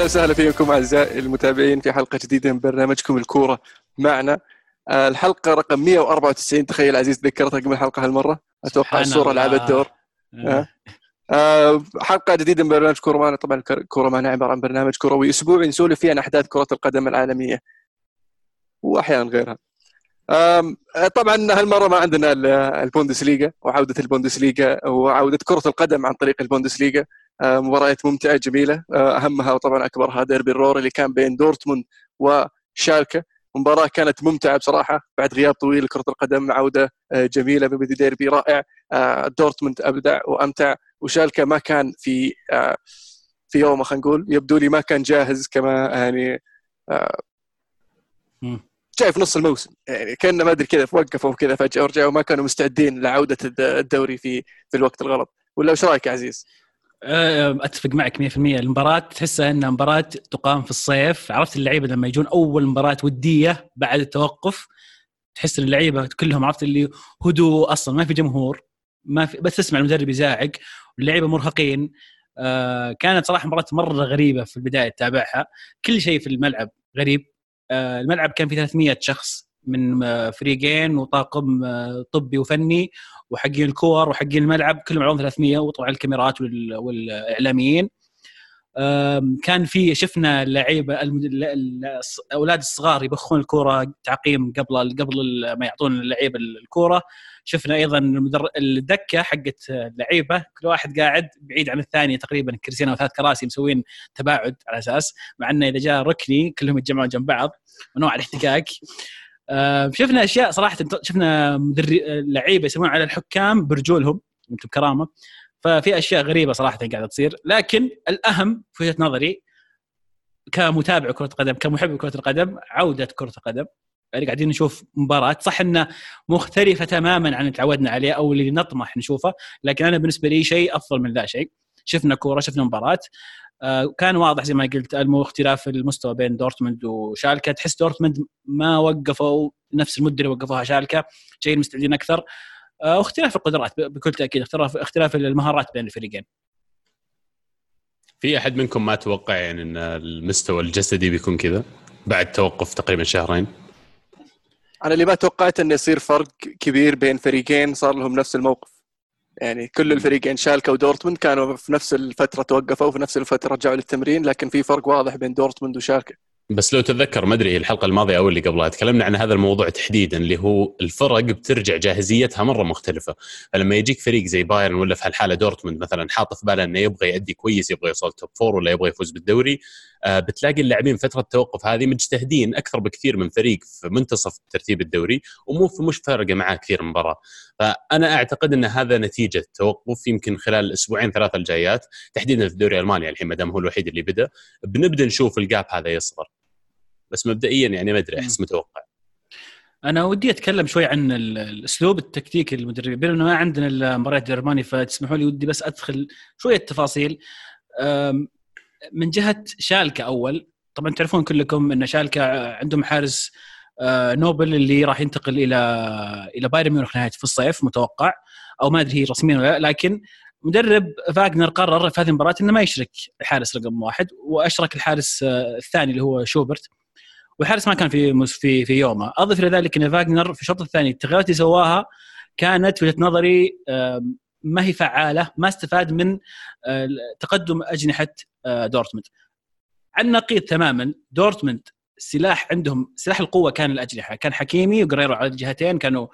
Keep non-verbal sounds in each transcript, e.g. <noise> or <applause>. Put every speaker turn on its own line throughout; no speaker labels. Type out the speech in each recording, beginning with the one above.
أهلا وسهلا فيكم أعزائي المتابعين في حلقة جديدة من برنامجكم الكورة معنا. آه، الحلقة رقم 194 تخيل عزيز تذكرت رقم الحلقة هالمرة؟ أتوقع الصورة لعبت دور آه. آه، حلقة جديدة من برنامج كورة معنا. طبعا كورة معنا عبارة عن برنامج كروي أسبوعي نسولف فيه عن أحداث كرة القدم العالمية واحيانا غيرها. طبعا هالمرة ما عندنا البوندسليغا وعودة البوندسليغا وعودة كرة القدم عن طريق البوندسليغا. مباريات ممتعة جميلة. أهمها وطبعا اكبرها ديربي الرور اللي كان بين دورتموند وشالكه مباراة كانت ممتعة بصراحة بعد غياب طويل لكرة القدم عودة جميلة ببدي ديربي رائع. دورتموند أبدع وأمتع وشالكة ما كان في في يومه خلينا نقول. يبدو لي ما كان جاهز كما يعني جاي في نص الموسم. يعني كان ما أدري كذا وقفوا كذا فجأة ورجعوا وما كانوا مستعدين لعودة الدوري في في الوقت الغلط. ولا وش رأيك يا عزيز؟
أه، أتفق معك 100% المباراة تحسها انها مباراة تقام في الصيف. عرفت اللعيبة لما يجون أول مباراة ودية بعد التوقف تحس إن اللعيبة كلهم عرفت اللي هدوء أصلا ما في جمهور ما في بس تسمع المدرب يزاعق واللعيبة مرهقين. آه كانت صراحة مباراة مرة غريبة في البداية تتابعها. كل شيء في الملعب غريب. الملعب كان فيه 300 شخص من آه، فريقين وطاقم آه، طبي وفني وحقين الكور وحقين الملعب كلهم عليهم 300 وطبعا الكاميرات والإعلاميين. كان في شفنا اللعيبة الاولاد الصغار يبخون الكورة تعقيم قبل قبل ما يعطون اللعيبة الكورة. شفنا أيضا الدكة حقت اللعيبة كل واحد قاعد بعيد عن الثاني تقريبا كرسيين أو ثلاث كراسي مسوين تباعد على أساس مع إنه إذا جاء ركني كلهم يتجمعون جنب بعض ونوع الاحتكاك. شفنا أشياء صراحة شفنا لعيبة يسوون على الحكام برجولهم أنتم بكرامة. ففي أشياء غريبة صراحة قاعدة تصير. لكن الأهم في وجهة نظري كمتابع كرة قدم كمحب كرة القدم عودة كرة القدم. يعني قاعدين نشوف مباراة. صح إنها مختلفة تماما عن اللي تعودنا عليه أو اللي نطمح نشوفه لكن أنا بالنسبة لي شيء أفضل من ذا شيء. شفنا كورة شفنا مباراة. آه، كان واضح زي ما قلت اختلاف المستوى بين دورتموند وشالكا تحس دورتموند ما وقفوا نفس المده اللي وقفوها شالكا جايين مستعدين أكثر. واختلاف القدرات بكل تأكيد اختلاف اختلاف المهارات بين الفريقين.
في أحد منكم ما توقع يعني إن المستوى الجسدي بيكون كذا؟ بعد توقف تقريبا شهرين.
أنا اللي ما توقعت انه يصير فرق كبير بين فريقين صار لهم نفس الموقف. يعني كل الفريقين شالكا ودورتموند كانوا في نفس الفترة توقفوا وفي نفس الفترة رجعوا للتمرين لكن في فرق واضح بين دورتموند وشالكا
بس لو تتذكر ما أدري الحلقة الماضية أو اللي قبلها تكلمنا عن هذا الموضوع تحديدا اللي هو الفرق بترجع جاهزيتها مرة مختلفة. فلما يجيك فريق زي بايرن ولا في هالحالة دورتموند مثلا حاط في باله إنه يبغى يأدي كويس يبغى يوصل top four ولا يبغى يفوز بالدوري آه، بتلاقي اللاعبين فترة التوقف هذه مجتهدين أكثر بكثير من فريق في منتصف ترتيب الدوري ومو مش فارقة معاه كثير مباراة. فأنا أعتقد إن هذا نتيجة توقف يمكن خلال الأسبوعين ثلاثة الجايات تحديدا في الدوري الالماني الحين ما دام هو الوحيد اللي بدأ. بنبدأ نشوف الجاب هذا يصغر. بس مبدئيا يعني ما أدري أحس متوقع.
أنا ودي أتكلم شوي عن الاسلوب التكتيكي للمدربين بما انه ما عندنا المباريات الالماني فتسمحوا لي ودي بس أدخل شوية تفاصيل من جهة شالكة أول طبعا تعرفون كلكم إن شالكة عندهم حارس نوبل اللي راح ينتقل إلى إلى بايرن ميونخ نهاية في الصيف متوقع. أو ما أدري هي رسميا ولا لا لكن مدرب فاجنر قرر في هذه المباراة إنه ما يشرك الحارس رقم واحد وأشرك الحارس الثاني اللي هو شوبرت. والحارس ما كان في في في يومه. أضف إلى ذلك إن فاجنر في الشوط الثاني التغييرات اللي سواها كانت وجهة نظري ما هي فعالة ما استفاد من آه، تقدم أجنحة آه، دورتموند. عن نقيض تماما دورتموند سلاح عندهم سلاح القوة كان الأجنحة. كان حكيمي وقريرو على الجهتين كانوا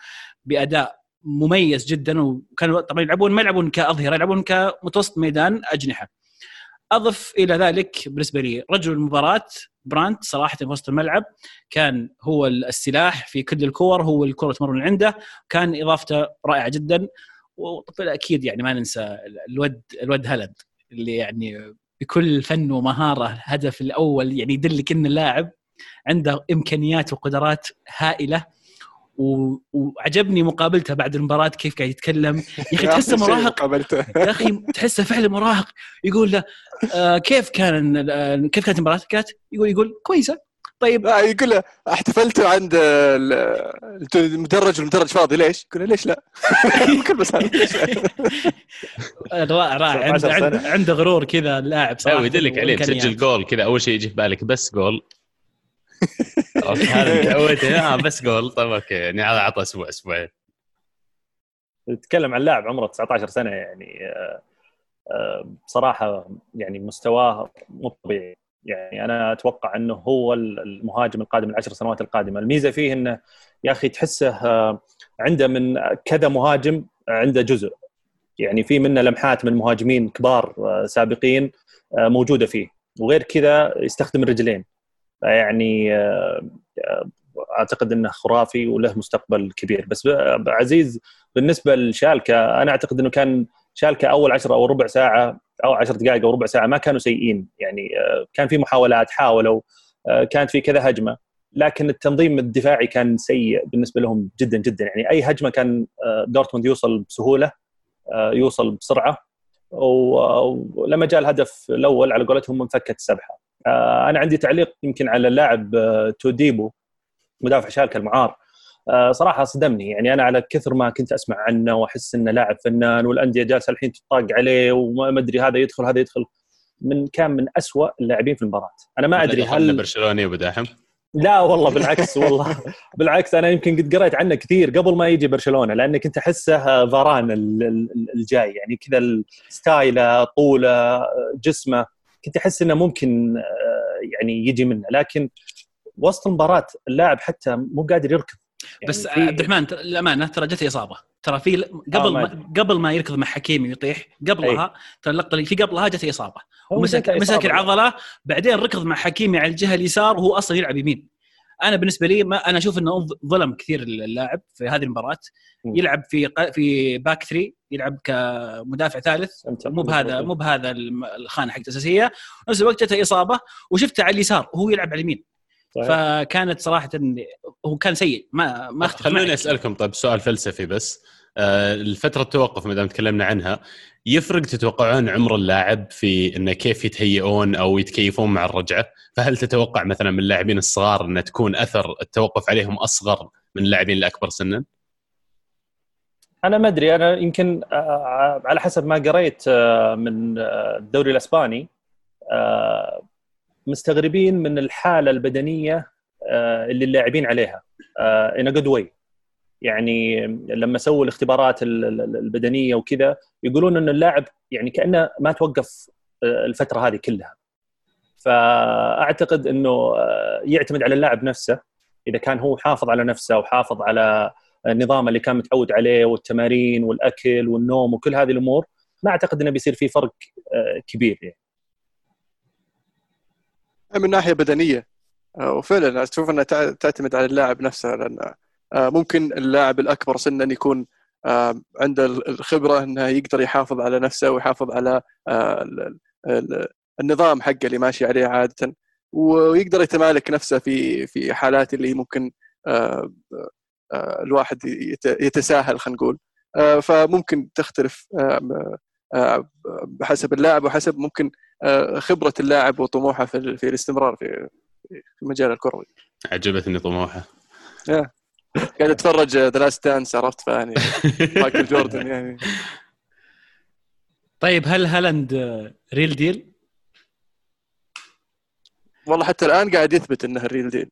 بأداء مميز جدا وكانوا طبعا يلعبون ما يلعبون كأظهرة يلعبون كمتوسط ميدان أجنحة. أضف إلى ذلك بالنسبة لي رجل المباراة برانت صراحة في وسط الملعب كان هو السلاح في كل الكور هو الكرة تمر من عنده كان إضافته رائعة جدا وطبعا أكيد يعني ما ننسى الود الود هلند اللي يعني بكل فن ومهارة الهدف الأول يعني يدلك إن اللاعب عنده إمكانيات وقدرات هائلة وعجبني مقابلته بعد المباراة كيف قاعد يتكلم. يا أخي تحسه <laughs> مراهق. يا أخي تحسه فعلا مراهق. يقول له آه كيف كان آه كيف كانت المباراة؟ كانت يقول يقول كويسة.
طيب. لا يقول له احتفلت عند المدرج المدرج فاضي. ليش؟ يقول له ليش لا؟ <laughs> كل بس <laughs>
رائع رائع. عنده عنده غرور كذا اللاعب
صراحة. يدلك عليه تسجل جول كذا. أول شيء يجي في بالك بس جول. هذا آه بس جول طيب أوكي. يعني هذا عطى أسبوع أسبوعين.
نتكلم عن لاعب عمره 19 سنة يعني آه، آه، بصراحة يعني مستواه مو طبيعي. يعني أنا أتوقع أنه هو المهاجم القادم العشر سنوات القادمة. الميزة فيه إنه يا أخي تحسه آه، عنده من كذا مهاجم عنده جزء. يعني في منه لمحات من مهاجمين كبار سابقين موجودة فيه. وغير كذا يستخدم الرجلين. يعني أعتقد إنه خرافي وله مستقبل كبير. بس عزيز بالنسبة لشالكا أنا أعتقد إنه كان شالكا أول 10 أو ربع ساعة أو 10 دقائق أو ربع ساعة ما كانوا سيئين. يعني آه، كان في محاولات حاولوا آه، كانت في كذا هجمة. لكن التنظيم الدفاعي كان سيء بالنسبة لهم جدا جدا. يعني أي هجمة كان آه، دورتموند يوصل بسهولة يوصل بسرعة. ولما جاء الهدف الأول على قولتهم انفكت السبحه أنا عندي تعليق يمكن على اللاعب توديبو مدافع شالكه المعار. آه، صراحة صدمني. يعني أنا على كثر ما كنت أسمع عنه وأحس إنه لاعب فنان والأندية جالسة الحين تطاق عليه وما أدري هذا يدخل هذا يدخل. من كان من أسوأ اللاعبين في المباراة. أنا ما أدري
هل برشلوني أبو داحم.
لا والله بالعكس والله. <laughs> بالعكس أنا يمكن قد قريت عنه كثير قبل ما يجي برشلونة لأني كنت أحسه فاران الجاي. يعني كذا ستايله طوله جسمه. كنت أحس إنه ممكن آه، يعني يجي منه. لكن وسط المباراة اللاعب حتى مو قادر يركض.
يعني بس عبد الرحمن للأمانة ترى جته إصابة. ترى في قبل آه ما قبل ما يركض مع حكيمي ويطيح قبلها ترى اللقطة اللي في قبلها جته إصابة. ومسك مسك العضلة بعدين ركض مع حكيمي على الجهة اليسار وهو أصلا يلعب يمين. أنا بالنسبة لي ما أنا أشوف إنه ظلم كثير اللاعب في هذه المباراة. يلعب في في باك 3 يلعب كمدافع ثالث مو بهذا مو بهذا الخانة حقته الاساسيه نفس الوقت جته إصابة وشفته على اليسار وهو يلعب على اليمين طيب. فكانت صراحة هو كان سيء ما ما
خلوني أسألكم طيب سؤال فلسفي بس آه، الفترة التوقف ما دام تكلمنا عنها يفرق تتوقعون عمر اللاعب في إنه كيف يتهيئون أو يتكيفون مع الرجعة؟ فهل تتوقع مثلا من اللاعبين الصغار إنه تكون أثر التوقف عليهم أصغر من اللاعبين الأكبر سنا؟
أنا ما أدري أنا يمكن آه، على حسب ما قريت آه، من الدوري الإسباني مستغربين من الحالة البدنية آه، اللي اللاعبين عليها ان جود واي يعني لما سووا الاختبارات البدنية وكذا يقولون إن اللاعب يعني كأنه ما توقف آه، الفترة هذه كلها. فأعتقد إنه آه، يعتمد على اللاعب نفسه إذا كان هو حافظ على نفسه وحافظ على النظام اللي كان متعود عليه والتمارين والأكل والنوم وكل هذه الأمور ما أعتقد إنه بيصير في فرق كبير يعني.
من ناحية بدنية آه، وفعلا أشوف إنها تعتمد على اللاعب نفسه لأن آه، ممكن اللاعب الأكبر سنا يكون آه، عنده الخبرة إنه يقدر يحافظ على نفسه ويحافظ على النظام حقه اللي ماشي عليه عادة ويقدر يتمالك نفسه في في حالات اللي ممكن الواحد يتساهل خلينا نقول. فممكن تختلف بحسب اللاعب وحسب ممكن آه، خبرة اللاعب وطموحه في, في الاستمرار في في المجال الكروي
عجبتني طموحه.
قاعد أتفرج The Last Dance عرفت؟ فيعني <laughs> مايكل جوردن يعني.
طيب هل هالاند real deal؟
والله حتى الآن قاعد يثبت إنه ال real deal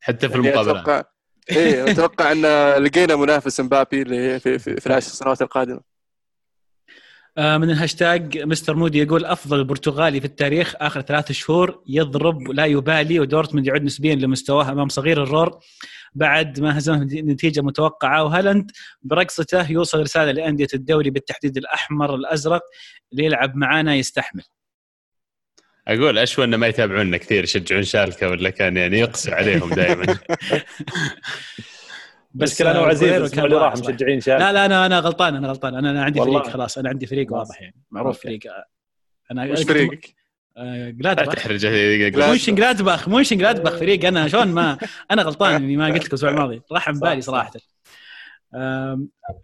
حتى في يعني المقابلة.
أتوقع إيه أتوقع إن لقينا منافس مبابي في في, في العشر سنوات القادمة.
آه، من الهاشتاج مستر مودي يقول أفضل برتغالي في التاريخ آخر ثلاث شهور يضرب لا يبالي ودورتموند يعود نسبيا لمستواه أمام صغير الرور بعد ما هزمه نتيجه متوقعة. وهالاند برقصته يوصل رسالة لأندية الدوري بالتحديد الأحمر الأزرق اللي يلعب معانا يستحمل.
أقول أشوى إنه ما يتابعونا كثير يشجعون شالكة ولا كان يعني يقسو عليهم دائما <laughs>
بس أنا وعزيز اللي راح مشجعين شارك
لا لا أنا أنا غلطان أنا غلطان. أنا, أنا عندي والله. فريق خلاص أنا عندي فريق واضح يعني. معروف فريق
أنا وش فريقك؟
جلادباخ تحرج موشن جلادباخ موشن جلادباخ فريق. أنا شلون ما أنا غلطان إني ما قلت لك الأسبوع الماضي. راح من بالي صراحة.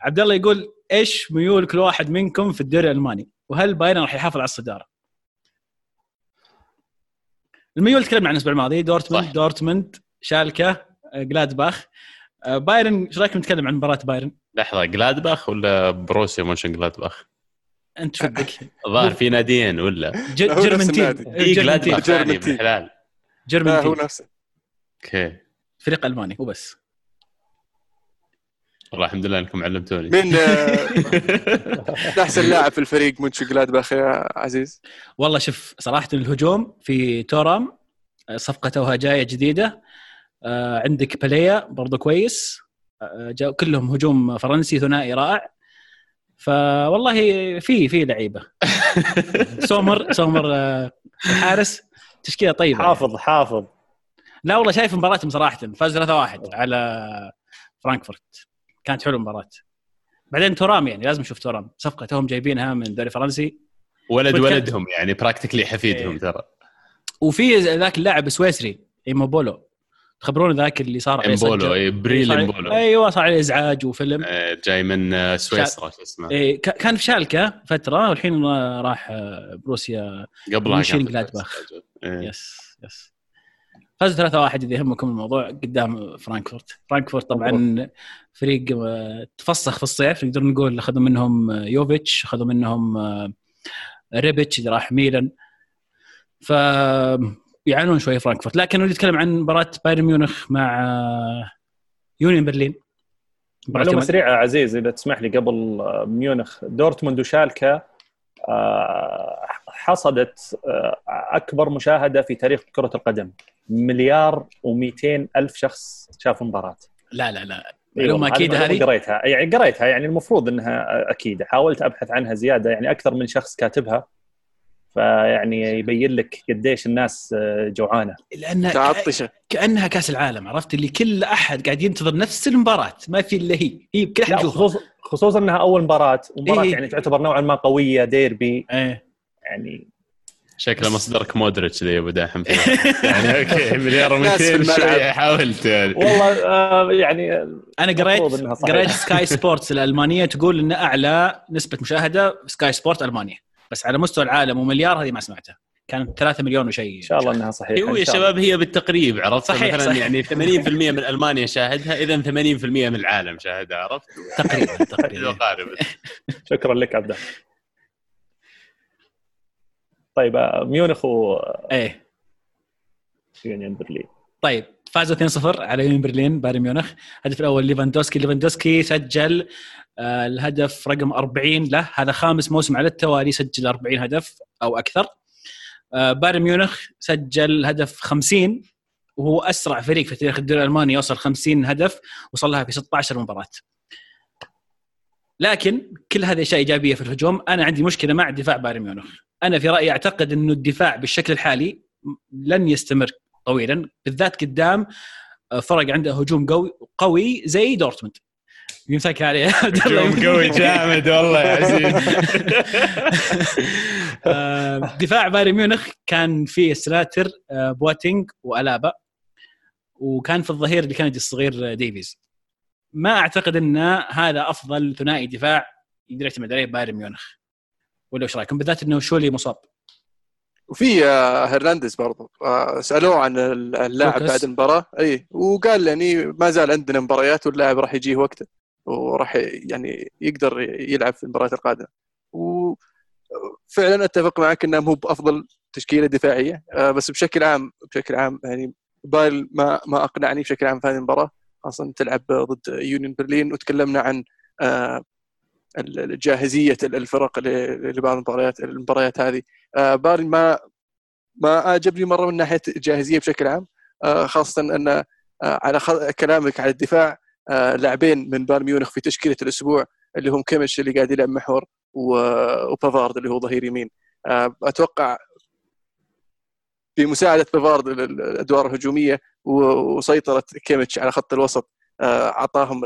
عبد الله يقول إيش ميول كل واحد منكم في الدوري الألماني؟ وهل بايرن راح يحافظ على الصدارة؟ الميول تكلمنا عن الأسبوع الماضي. دورتموند دورتموند شالكة جلادباخ. بايرن إيش رايك نتكلم عن مباراة بايرن؟
لحظة جلادباخ ولا بروسيا مونشن جلادباخ؟
أنت شو بدك؟
الظاهر في ناديين ولا؟
German team
اي جلادباخ
German team
هو نفسه
أوكي.
فريق ألماني وبس
والله الحمد لله انكم علمتوني.
من <laughs> أحسن لاعب في الفريق منشو جلادباخ يا عزيز؟
والله شوف صراحة الهجوم في تورام صفقة توها جاية جديدة آه، عندك باليا برضو كويس آه، كلهم هجوم فرنسي ثنائي رائع. فوالله في في لعيبة. <laughs> سومر سومر آه، الحارس تشكيلة طيبة.
حافظ حافظ.
لا والله شايف مباراتهم صراحة فاز 3-1 على فرانكفورت. كانت حلوة المباراة. بعدين تورام يعني لازم نشوف تورام. صفقة توهم جايبينها من دوري فرنسي.
ولد ولدهم يعني practically حفيدهم إيه. ترى.
وفي ذاك اللاعب السويسري ايموبولو تخبرون ذاك اللي صار
عليه امبولو اي بريل امبولو
أيوه صار عليه إزعاج وفيلم.
آه، جاي من سويسرا شو اسمه.
إيه كان في شالكة فترة والحين راح بروسيا
قبلها
كان جلادباخ إيه. yes. فازوا 3 1 إذا يهمكم الموضوع قدام فرانكفورت. فرانكفورت طبعا فريق تفسخ في الصيف. نقدر نقول أخذوا منهم يوفيتش أخذوا منهم ريبيتش اللي راح ميلان. ف يعانون شوي فرانكفورت. لكن ودي اتكلم عن مباراة بايرن ميونخ مع يونيون برلين.
معلومة سريعة عزيز إذا تسمح لي قبل ميونخ. دورتموند وشالكا آه، حصدت آه، أكبر مشاهدة في تاريخ كرة القدم. مليار و200 ألف شخص شافوا المباراة.
لا لا لا. معلومة أكيدة
هذه؟ قريتها. يعني قريتها. يعني المفروض إنها أكيدة. حاولت أبحث عنها زيادة. يعني أكثر من شخص كاتبها. فيعني يبين لك قديش الناس آه، جوعانة.
لأن كأنها كأس العالم عرفت؟ اللي كل أحد قاعد ينتظر نفس المباراة. ما في إلا هي. هي كل احد
خصوصا خصوصا إنها أول مباراة. ومباراة إيه. يعني تعتبر نوعا ما قوية ديربي.
إيه.
يعني
شكله مصدرك مودريتش ذي أبو داحم. <laughs> يعني أوكي مليار و200 شوية حاولت يعني.
والله آه يعني
أنا قريت قريت <laughs> سكاي سبورتس الألمانية تقول إن أعلى نسبة مشاهدة سكاي سبورت ألمانيا. بس على مستوى العالم ومليار هذه ما سمعتها. كانت 3 مليون وشيء.
إن شاء الله إنها صحيحة
هو يا شباب هي بالتقريب عرفت؟ صحيح مثلا صحيح. يعني 80% من ألمانيا شاهدها اذا 80% من العالم شاهدها عرفت؟
تقريبا تقريبا. <laughs>
شكرا لك عبد طيب آه، ميونخ و
إيه.
يونيون برلين.
طيب فازوا 2-0 على يونيون برلين بايرن ميونخ. الهدف الأول ليفاندوسكي. ليفاندوسكي سجل آه، الهدف رقم 40 له. هذا خامس موسم على التوالي سجل 40 هدف أو أكثر. آه، بايرن ميونخ سجل هدف 50 وهو أسرع فريق في تاريخ الدوري الألماني يوصل 50 هدف وصل لها في 16 مباراة. لكن كل هذه أشياء إيجابية في الهجوم. أنا عندي مشكلة مع دفاع بايرن ميونخ. أنا في رأيي أعتقد إنه الدفاع بالشكل الحالي لن يستمر طويلا. بالذات قدام آه، فرق عنده هجوم قوي قوي زي دورتموند. يمسك عليه. <laughs>
هجوم قوي جامد والله يا عزيز. <laughs>
آه، دفاع بايرن ميونخ كان فيه سلاتر آه، بواتينج وألابا وكان في الظهير اللي كان الصغير ديفيز. ما أعتقد إن هذا أفضل ثنائي دفاع يقدر يعتمد عليه بايرن ميونخ. ولا إيش رأيكم؟ بالذات إنه زوله مصاب.
وفي آه، هرنانديز برضو. آه، سألوه عن اللاعب بعد المباراة. إي وقال يعني ما زال عندنا مباريات واللاعب راح يجيه وقته. وراح يعني يقدر يلعب في المباريات القادمة. وفعلا أتفق معك إنه مو بأفضل تشكيلة دفاعية. آه، بس بشكل عام بشكل عام يعني بايل ما ما أقنعني بشكل عام في هذه المباراة. خاصة تلعب ضد يونيون برلين وتكلمنا عن جاهزية الفرق لبعض المباريات المباريات هذه. آه، بايرن ما ما أعجبني مرة من ناحية الجاهزيه بشكل عام. آه، خاصة أن آه، على كلامك على الدفاع لاعبين من بايرن ميونخ في تشكيلة الأسبوع اللي هم كيميتش اللي قاعد يلعب محور وبافارد اللي هو ظهير يمين. أتوقع بمساعدة بافارد الأدوار الهجومية وسيطرة كيميتش على خط الوسط أعطاهم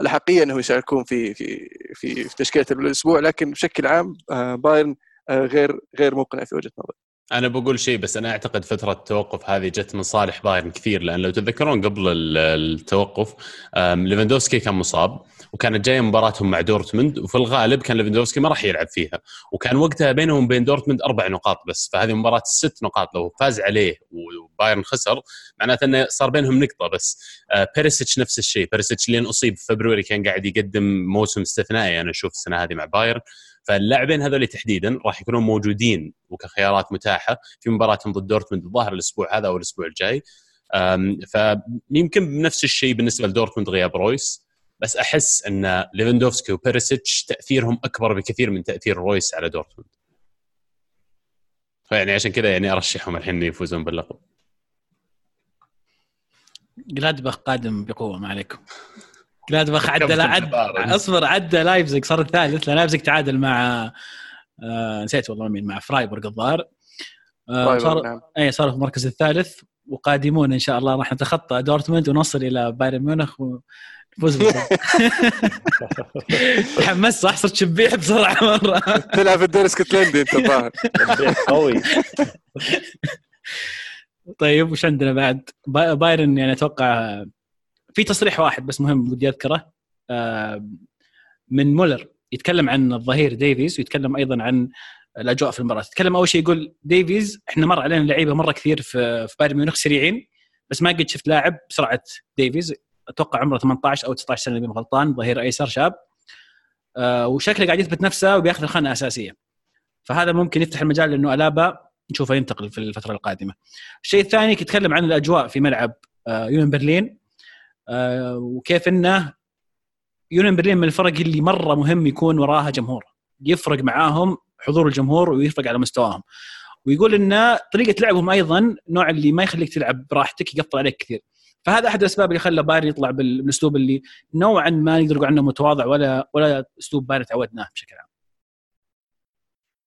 الاحقيه إنهم يشاركون في في في, في تشكيلة الأسبوع لكن بشكل عام آه، بايرن آه، غير غير مقنع في وجهة نظري.
أنا بقول شيء بس أنا أعتقد فترة التوقف هذه جت من صالح بايرن كثير لأن لو تتذكرون قبل التوقف ليفاندوفسكي كان مصاب وكانت جاية مباراتهم مع دورتموند وفي الغالب كان ليفاندوفسكي ما راح يلعب فيها وكان وقتها بينهم وبين دورتموند أربع نقاط بس فهذه مباراة ست نقاط لو فاز عليه وبايرن خسر معناته إنه صار بينهم نقطة بس. آه، بيريسيتش نفس الشيء بيريسيتش لين أصيب في فبراير كان قاعد يقدم موسم استثنائي أنا أشوف السنة هذه مع بايرن. فاللاعبين هذول تحديدا راح يكونون موجودين وكخيارات متاحة في مباراتهم ضد دورتموند الظاهر الأسبوع هذا أو الأسبوع الجاي. فيمكن بنفس الشيء بالنسبة لدورتموند غياب رويس بس أحس أن ليفندوفسكي وبيريسيتش تأثيرهم أكبر بكثير من تأثير رويس على دورتموند. فيعني عشان كذا يعني أرشحهم الحين يفوزون باللقب.
جلادباخ قادم بقوة ما عليكم. جلادباخ عدى عد أصبر عدى لايبزيج صار الثالث. لأن لايبزيج تعادل مع آه نسيت والله مين مع فرايبورغ الظاهر. آه صار نعم. اي صار في المركز الثالث. وقادمون إن شاء الله راح نتخطى دورتموند ونصل إلى بايرن ميونخ ونفوز <laughs> تحمست صح؟ صرت شبيح بسرعة مرة.
تلعب في الدوري الاسكتلندي أنت الظاهر قوي. <laughs>
طيب وش عندنا بعد؟ بايرن يعني أتوقع في تصريح واحد بس مهم ودي أذكره. آه، من مولر يتكلم عن الظهير ديفيز ويتكلم أيضا عن الأجواء في المباراة. يتكلم أول شيء يقول ديفيز إحنا مر علينا لعيبة مرة كثير في في بايرن ميونخ سريعين بس ما قد شفت لاعب بسرعة ديفيز. أتوقع عمره 18 أو 19 سنة إذا غلطان ظهير أيسر شاب. آه، وشكله قاعد يثبت نفسه وبياخذ الخانة الأساسية. فهذا ممكن يفتح المجال لأنه ألابا نشوفه ينتقل في الفترة القادمة. الشيء الثاني يتكلم عن الأجواء في ملعب آه، يونين برلين. وكيف إنه يونين برلين من الفرق اللي مرة مهم يكون وراها جمهور. يفرق معاهم حضور الجمهور ويفرق على مستواهم. ويقول إن طريقة لعبهم أيضا نوع اللي ما يخليك تلعب براحتك يقفل عليك كثير. فهذا أحد الأسباب اللي خلى بايرن يطلع بالأسلوب اللي نوعا ما نقدر نقول عنه متواضع ولا ولا أسلوب بايرن تعودناه بشكل عام.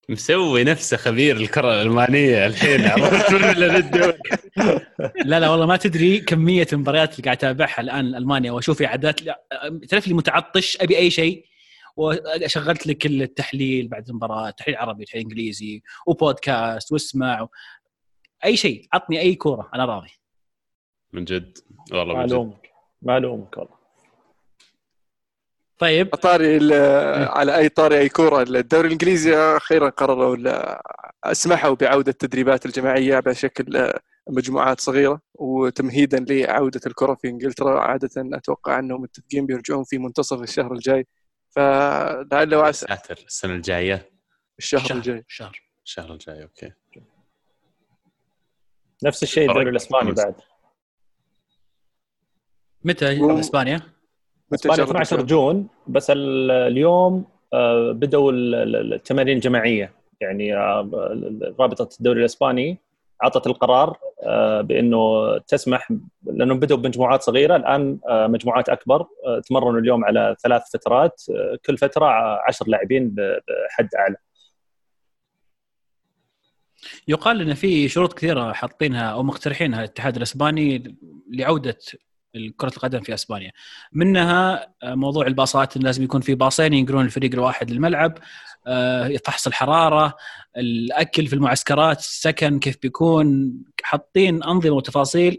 مسوي نفسه خبير الكرة الألمانية الحين عرفت؟ <laughs>
لا لا والله ما تدري كمية المباريات اللي قاعد أتابعها الآن المانيا وأشوف اعدادات تعرف لي متعطش؟ أبي أي شيء. وشغلت لك التحليل بعد المباراة تحليل عربي تحليل إنجليزي وبودكاست واسمع. و... أي شيء عطني أي كورة أنا راضي.
من جد؟ والله
من جد. معلومة والله.
طيب.
طاري على أي طاري أي كوره الدوري الإنجليزي أخيرا قرروا أسمحوا بعودة التدريبات الجماعية بشكل مجموعات صغيرة وتمهيدا لعودة الكرة في إنجلترا. عادة أتوقع أنهم متفقين بيرجعون في منتصف الشهر الجاي. فلعل وعسى
ساتر السنة الجاية؟
الشهر الجاي.
الشهر
الشهر الجاي أوكي.
نفس الشيء الدوري الإسباني بعد.
متى إسبانيا؟
إسبانيا 12 جون بس اليوم آه، بدأوا التمارين الجماعية. يعني آه، رابطة الدوري الإسباني أعطت القرار آه، بإنه تسمح لأنهم بدأوا بمجموعات صغيرة. الآن مجموعات أكبر تمرنوا اليوم على ثلاث فترات. كل فترة 10 لاعبين بحد أعلى.
يقال إن في شروط كثيرة حاطينها أو مقترحينها الاتحاد الإسباني لعودة كرة القدم في أسبانيا. منها آه، موضوع الباصات لازم يكون في باصين ينقلون الفريق الواحد للملعب آه، فحص الحراره الأكل في المعسكرات السكن كيف بيكون حاطين أنظمة وتفاصيل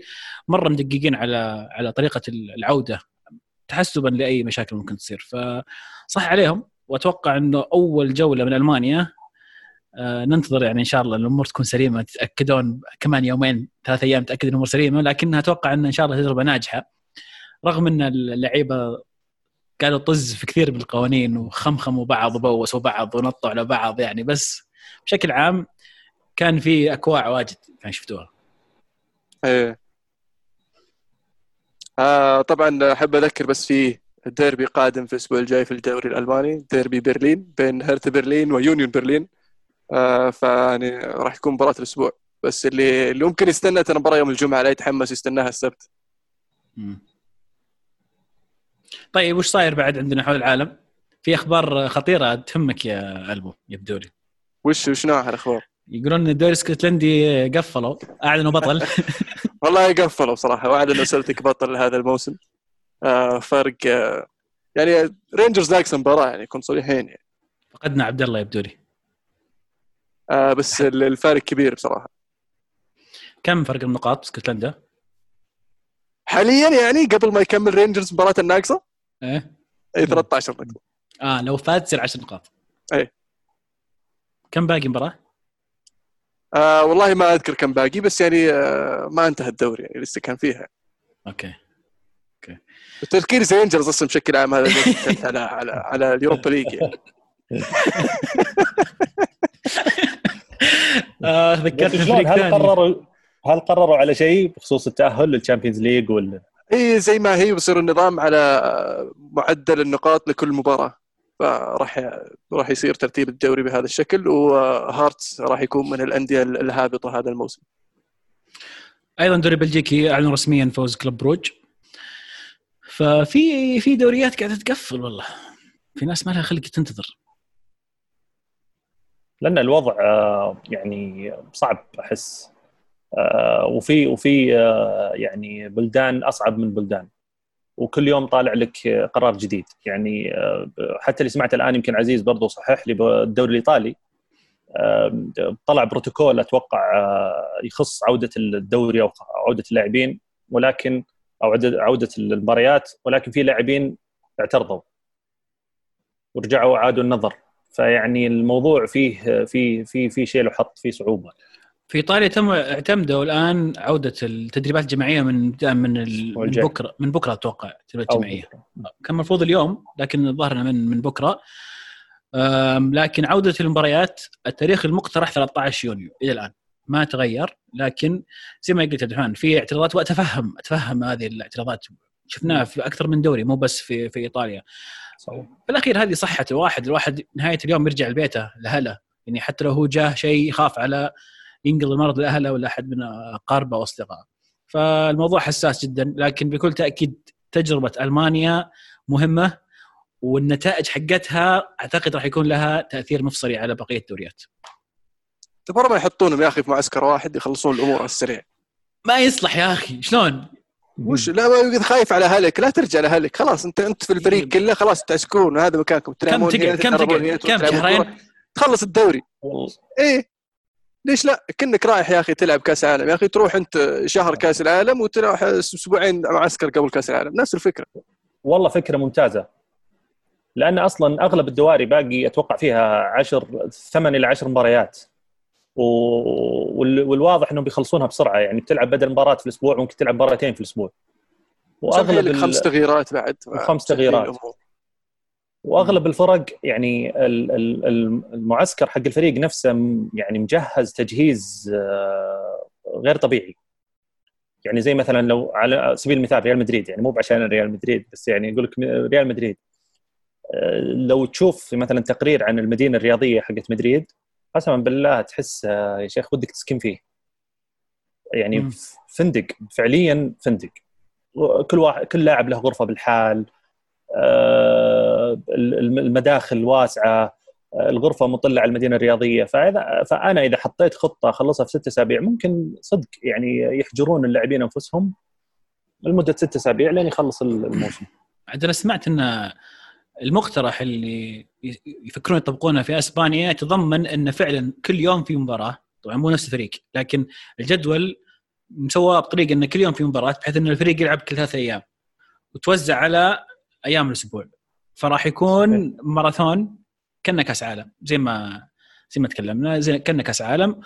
مرة مدققين على على طريقة العودة. تحسبا لأي مشاكل ممكن تصير. فصح عليهم وأتوقع إنه أول جولة من ألمانيا آه ننتظر يعني إن شاء الله الأمور تكون سليمة. تتأكدون كمان يومين ثلاث أيام تأكد الأمور سليمة لكنها أتوقع إن إن شاء الله تجربة ناجحة. رغم إن اللعيبة قالوا طز في كثير من القوانين وخمخموا بعض وبوسوا بعض ونطوا على بعض يعني بس بشكل عام كان في أكواع واجد كان شفتوها.
إيه. آه طبعا أحب أذكر بس في الديربي قادم في الأسبوع الجاي في الدوري الألماني ديربي برلين بين هرت برلين ويونيون برلين. آه فيعني راح يكون مباراة الأسبوع. بس اللي اللي ممكن يستنى المباراه يوم الجمعة لا يتحمس يستناها السبت.
طيب وش صاير بعد عندنا حول العالم؟ في أخبار خطيرة تهمك يا ألبو يبدو لي.
وش وش نوع الأخبار؟
يقولون إن الدوري الاسكتلندي قفلوا أعلنوا بطل. <laughs>
والله قفلوا صراحة وأعلنوا سلتك بطل هذا الموسم. آه فرق آه يعني رينجرز ناقص مباراة يعني نكون صريحين يعني.
فقدنا عبد الله يبدو لي.
آه بس الفارق كبير بصراحة.
كم فرق النقاط اسكتلندا؟
حاليا يعني قبل ما يكمل رينجرز مباراة الناقصة.
إيه.
اي 13 نقطة.
آه لو فاز تصير 10 نقاط.
إيه.
كم باقي مباراة؟
آه والله ما أذكر كم باقي بس يعني آه ما انتهى الدوري يعني لسه كان فيها.
okay.
التفكير زي رينجرز أصلا بشكل عام هذا <laughs> على على على ال Europa League يعني. <laughs>
آه
شلون؟
فريق
هل قرروا هل قرروا على شيء بخصوص التأهل لل Champions League ولا
إي زي ما هي بيصير النظام على معدل النقاط لكل مباراة. فراح راح يصير ترتيب الدوري بهذا الشكل وهارتس راح يكون من الأندية الهابطة هذا الموسم.
أيضا دوري بلجيكي اعلن رسميا فوز كلوب بروج. ففي في دوريات قاعدة تقفل والله. في ناس ما لها خلق تنتظر.
لأن الوضع آه، يعني صعب أحس. آه، وفي وفي آه، يعني بلدان أصعب من بلدان. وكل يوم طالع لك قرار جديد. يعني حتى اللي سمعت الآن يمكن عزيز برضو صحح لي بالدوري الإيطالي طلع بروتوكول أتوقع يخص عودة الدوري أو عودة اللاعبين ولكن أو عودة المباريات ولكن في لاعبين اعترضوا. ورجعوا وعادوا النظر. فيعني الموضوع فيه في في في شيء له حط فيه صعوبة.
في ايطاليا تم اعتمدوا الآن عودة التدريبات الجماعية من من. من بكرة من بكرة أتوقع التدريبات الجماعية. كان المفروض اليوم لكن الظاهر من من بكرة. لكن عودة المباريات التاريخ المقترح 13 يونيو إلى الآن. ما تغير لكن زي ما قلت عبد في اعتراضات وأتفهم أتفهم هذه الاعتراضات. شفناها في أكثر من دوري مو بس في في إيطاليا. صحيح. في الأخير هذه صحة الواحد الواحد نهاية اليوم يرجع لبيته لأهله يعني حتى لو هو جاه شيء يخاف على ينقل المرض لأهله ولا أحد من أقاربه أو أصدقائه فالموضوع حساس جدا لكن بكل تأكيد تجربة ألمانيا مهمة والنتائج حقتها أعتقد راح يكون لها تأثير مفصلي على بقية الدوريات.
ترى ما يحطونهم يا أخي في معسكر واحد يخلصون الأمور على السريع.
ما يصلح يا أخي شلون؟
وش لا خايف على أهلك لا ترجع لأهلك خلاص انت أنت في الفريق إيه. كله خلاص تعسكون وهذا مكانكم.
كم تقعد كم تقعد كم شهرين؟
تخلص الدوري. إيه. ليش لا؟ كنك رايح يا أخي تلعب كأس عالم يا أخي تروح أنت شهر كأس العالم وتروح أسبوعين معسكر قبل كأس العالم. نفس الفكرة.
والله فكرة ممتازة. لأن أصلا أغلب الدواري باقي أتوقع فيها 10 ثمان إلى 10 مباريات. والواضح إنهم بيخلصونها بسرعة. يعني بتلعب بدل مباراة في الأسبوع ممكن تلعب مباراتين في الأسبوع.
وأغلب خمس تغييرات بعد.
خمس تغييرات. وأغلب الفرق يعني المعسكر حق الفريق نفسه يعني مجهز تجهيز آه، غير طبيعي. يعني زي مثلا لو على سبيل المثال ريال مدريد يعني مو عشان ريال مدريد بس يعني يقول لك ريال مدريد. آه، لو تشوف مثلا تقرير عن المدينة الرياضية حقت مدريد قسما بالله تحس آه، يا شيخ ودك تسكن فيه يعني م. فندق فعليا فندق كل واحد كل لاعب له غرفة بالحال آه، المداخل واسعة آه، الغرفة مطلة على المدينة الرياضية فإذا فأنا إذا حطيت خطة أخلصها في ست أسابيع ممكن صدق يعني يحجرون اللاعبين أنفسهم لمدة ست أسابيع لين يخلص الموسم.
عاد أنا سمعت إن المقترح اللي يفكرون يطبقونه في إسبانيا يتضمن إن فعلا كل يوم في مباراة. طبعا مو نفس الفريق لكن الجدول مسواه بطريقة إن كل يوم في مباراة بحيث إن الفريق يلعب كل ثلاث أيام. وتوزع على أيام الأسبوع. فراح يكون ماراثون كأنه كأس عالم زي ما زي ما تكلمنا زي كأنه كأس عالم.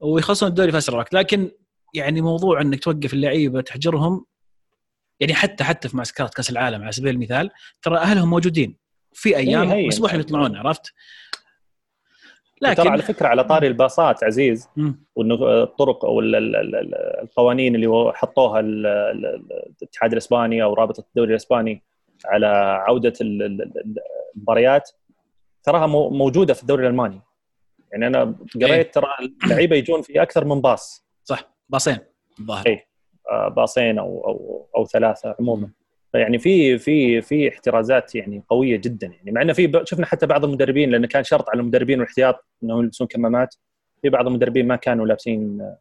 ويخلصون الدوري في أسرع وقت. لكن يعني موضوع إنك توقف اللعيبة تحجرهم يعني حتى حتى في معسكرات كأس العالم على سبيل المثال ترى أهلهم موجودين. في أيام إيه مسموح لهم يطلعون عرفت؟
لكن ترى على فكرة على طاري الباصات عزيز وإنه الطرق أو القوانين اللي حطوها الاتحاد الإسباني أو رابطه الدوري الإسباني على عودة المباريات تراها موجودة في الدوري الألماني. يعني أنا قريت إيه. ترى اللعيبة يجون في أكثر من باص.
صح باصين الظاهر.
اي آه، باصين أو أو أو ثلاثة عموما. فيعني في في في احترازات يعني قوية جدا يعني. مع إنه في شفنا حتى بعض المدربين لأنه كان شرط على المدربين والاحتياط إنهم يلبسون كمامات. في بعض المدربين ما كانوا لابسين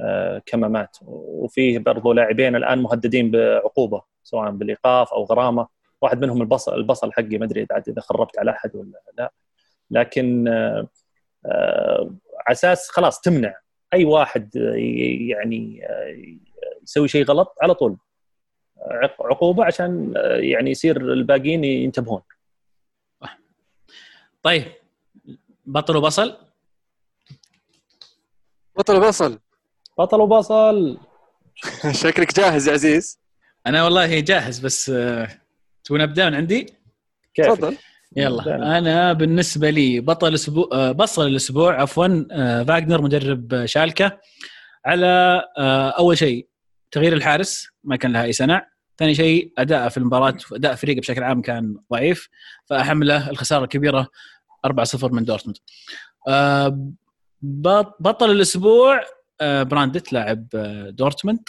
آه، كمامات. وفيه برضو لاعبين الآن مهددين بعقوبة سواء بالإيقاف أو غرامة. واحد منهم البصل البصل حقي ما أدري إذا خربت على أحد ولا لا. لكن آه، على أساس خلاص تمنع أي واحد يعني يسوي شيء غلط على طول. عقوبة عشان يعني يصير الباقيين ينتبهون.
طيب بطل وبصل؟
بطل وبصل.
بطل وبصل. <laughs>
شكلك جاهز يا عزيز.
أنا والله جاهز بس آه، تبون أبدأ من عندي؟
تفضل.
يلا. أنا بالنسبة لي بطل أسبوع آه، بصل الأسبوع عفوا آه، فاغنر مدرب شالكة. على أول شيء تغيير الحارس ما كان لها أي سنع ثاني شيء اداءه في المباراة أداء فريقه بشكل عام كان ضعيف. فاحمله الخسارة الكبيرة 4-0 من دورتموند. بطل الأسبوع براندت لاعب دورتموند.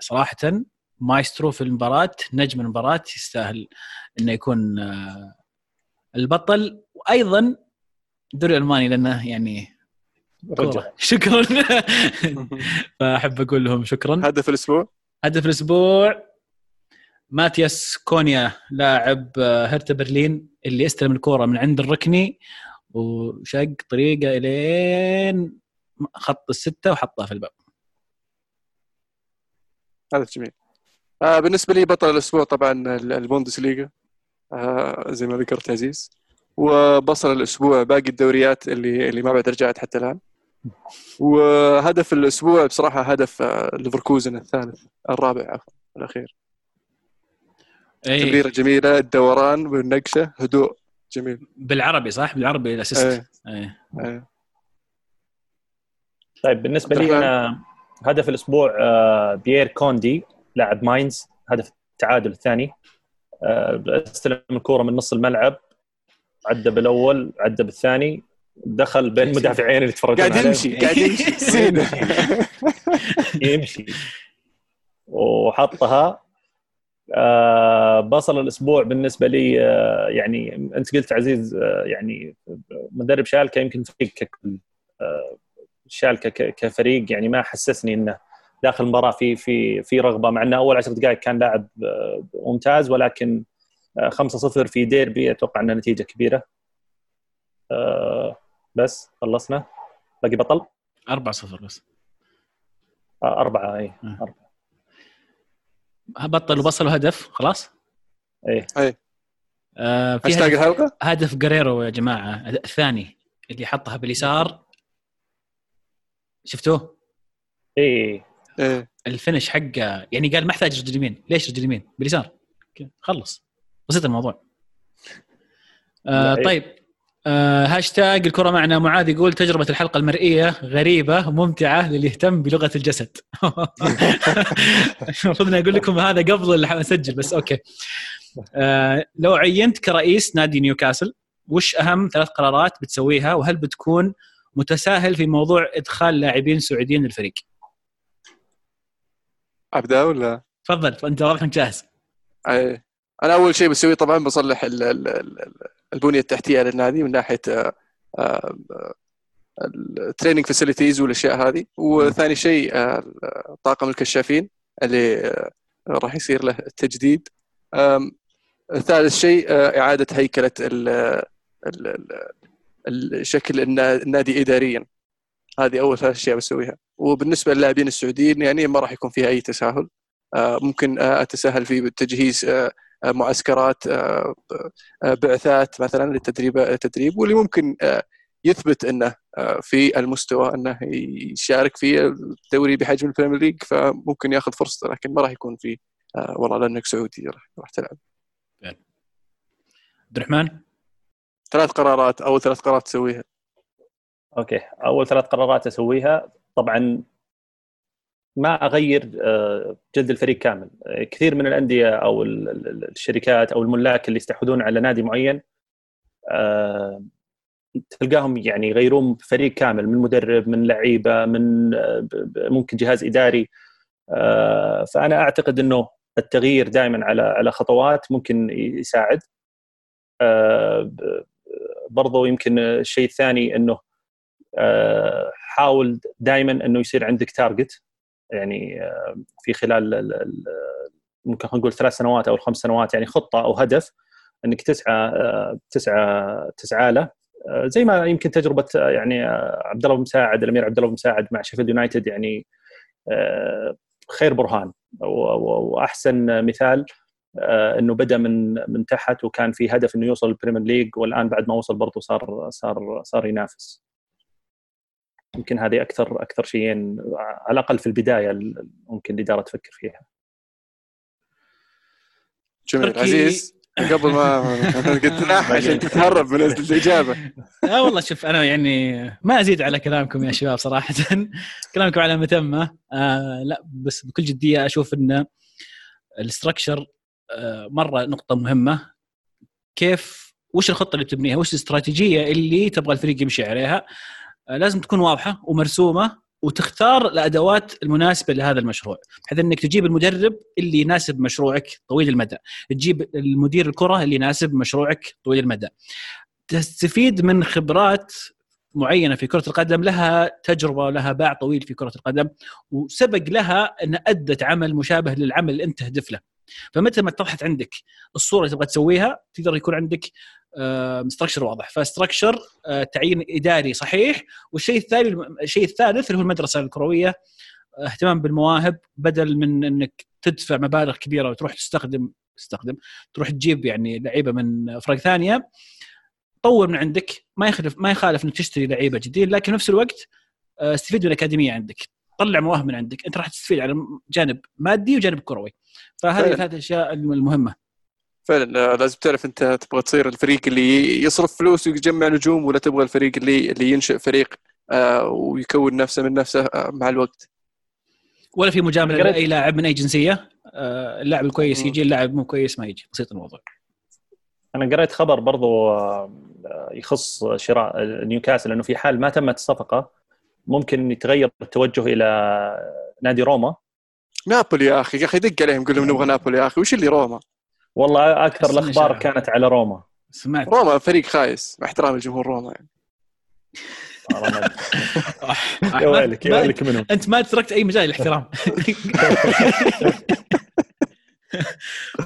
صراحة مايسترو في المباراة نجم المباراة يستاهل إنه يكون آه، البطل. وأيضا الدوري الالماني لأنه يعني <laughs> شكرا. فأحب أقول لهم شكرا.
هدف الأسبوع؟
هدف الأسبوع ماتياس كونيا لاعب هرتا برلين اللي استلم الكورة من عند الركني وشق طريقة إلين خط الستة وحطها في الباب.
هدف جميل. آه بالنسبة لي بطل الأسبوع طبعا البوندس ليغا آه زي ما ذكرت عزيز. وبصل الأسبوع باقي الدوريات اللي اللي ما بعد رجعت حتى الآن. وهدف الأسبوع بصراحة هدف آه ليفركوزن الثالث الرابع عفوا الأخير. أي. تمريره جميلة الدوران والنقشة هدوء جميل.
بالعربي صح؟ بالعربي ال assist أي. أي.
طيب بالنسبة لي أنا هدف الأسبوع آه، بيير كوندي لاعب ماينز هدف التعادل الثاني. آه، استلم الكوره من نص الملعب عدى بالأول عدى بالثاني. دخل بين المدافعين اللي يتفرجون
قاعد يمشي قاعد يمشي. <laughs>
يمشي. وحطها. آه بصل الأسبوع بالنسبة لي آه يعني أنت قلت عزيز آه يعني مدرب شالكة يمكن فريق ككل آه شالكة كفريق يعني ما حسسني إنه داخل المباراة في في في رغبة مع إنه أول 10 دقائق كان لاعب آه، ممتاز ولكن 5-0 آه، في ديربي أتوقع انها نتيجة كبيرة. بس خلصنا. باقي بطل؟
4-0 بس.
أربعة أي أربعة.
بطل وبصل وهدف خلاص؟
إيه. إيه.
آه في هاشتاج الحلقة؟ هدف جيريرو يا جماعة الثاني اللي حطها باليسار. شفتوه؟
إيه.
إيه. ال finish حقه يعني قال ما أحتاج رجل يمين ليش رجل يمين باليسار. خلص. بسيط الموضوع. آه طيب. آه هاشتاج الكرة معنا. معاذ يقول تجربة الحلقة المرئية غريبة ممتعة للي يهتم بلغة الجسد. <laughs> المفروض إني أقول لكم هذا قبل اللي اسجل بس أوكي. آه لو عينت كرئيس نادي نيوكاسل وش أهم ثلاث قرارات بتسويها؟ وهل بتكون متساهل في موضوع إدخال لاعبين سعوديين للفريق؟
أبدأ ولا؟
تفضل أنت واضح إنك جاهز.
أي أنا أول شيء بسويه طبعا بصلح البنية التحتية للنادي من ناحية ال training facilities والأشياء هذه. وثاني شيء آه، طاقم الكشافين اللي آه، راح يصير له التجديد ثالث شيء آه، إعادة هيكلة الشكل النادي اداريا. هذه أول ثلاث أشياء بسويها. وبالنسبة للاعبين السعوديين يعني ما راح يكون فيها أي تساهل. آه، ممكن آه، أتساهل في تجهيز آه، معسكرات بعثات مثلا للتدريب التدريب واللي ممكن يثبت إنه في المستوى إنه يشارك في الدوري بحجم البريمير ليج فممكن ياخذ فرصته لكن ما راح يكون في والله لأنك سعودي راح راح تلعب.
عبد الرحمن
ثلاث قرارات أو ثلاث قرارات تسويها.
أوكي أول ثلاث قرارات أسويها طبعا ما أغير آه، جلد الفريق كامل. كثير من الأندية أو الشركات أو الملاك اللي يستحوذون على نادي معين آه، تلقاهم يعني يغيرون فريق كامل من مدرب من لعيبة من آه، ممكن جهاز إداري. فأنا أعتقد إنه التغيير دائما على على خطوات ممكن يساعد. برضو يمكن الشيء الثاني إنه حاول دائما إنه يصير عندك target يعني في خلال ممكن نقول ثلاث سنوات أو الخمس سنوات يعني خطة أو هدف إنك تسعى تسعى تسعى له. زي ما يمكن تجربة يعني عبد الله مساعد الأمير عبد الله مساعد مع شيفيلد يونايتد يعني خير برهان. وأحسن مثال إنه بدأ من من تحت وكان في هدف إنه يوصل البريمير ليج والآن بعد ما وصل برضه صار صار صار ينافس. يمكن هذه أكثر أكثر شيئين على الأقل في البداية ممكن الإدارة تفكر فيها.
جميل. عزيز قبل ما <laughs> قلت عشان تتهرب من الإجابة. <laughs>
لا والله شوف أنا يعني ما أزيد على كلامكم يا شباب صراحة. <laughs> كلامكم على أتمه. آه لا بس بكل جدية أشوف إن الاستراكشر آه مرة نقطة مهمة. كيف وش الخطة اللي تبنيها؟ وش الاستراتيجية اللي تبغى الفريق يمشي عليها؟ آه لازم تكون واضحة ومرسومة وتختار الأدوات المناسبة لهذا المشروع بحيث إنك تجيب المدرب اللي يناسب مشروعك طويل المدى تجيب المدير الكرة اللي يناسب مشروعك طويل المدى. تستفيد من خبرات معينة في كرة القدم لها تجربة ولها باع طويل في كرة القدم وسبق لها أن أدت عمل مشابه للعمل اللي أنت تهدف له. فمتى ما اتضحت عندك الصورة اللي تبغى تسويها تقدر يكون عندك ستراكشر واضح. فستراكشر تعيين إداري صحيح والشيء الثاني الشيء الثالث اللي هو المدرسة الكروية. اهتمام بالمواهب بدل من إنك تدفع مبالغ كبيرة وتروح تستخدم تستخدم تروح تجيب يعني لعيبة من افراد ثانية طور من عندك. ما يخالف ما يخالف إنك تشتري لعيبة جديد لكن في نفس الوقت استفيد من الأكاديمية عندك. طلع مواهب من عندك. أنت راح تستفيد على جانب مادي وجانب كروي. فهذه ثلاث أشياء المهمة.
فعلا لازم تعرف أنت تبغى تصير الفريق اللي يصرف فلوس ويجمع نجوم ولا تبغى الفريق اللي اللي ينشئ فريق آه ويكون نفسه من نفسه آه مع الوقت.
ولا في مجاملة لأي لاعب من أي جنسية آه اللاعب الكويس يجي اللاعب مو كويس ما يجي. بسيط الموضوع.
أنا قريت خبر برضو يخص شراء نيوكاسل إنه في حال ما تمت الصفقه ممكن يتغير التوجه إلى نادي روما.
نابولي يا أخي يا أخي دق عليهم قول لهم نبغى نابولي يا أخي. وش اللي روما؟
والله أكثر الأخبار كانت على روما.
سمعت. روما فريق خايس مع احترامي لجمهور روما يعني. <laughs>
يا ويلك يا ويلك منهم.
أنت ما تركت أي مجال للاحترام <laughs>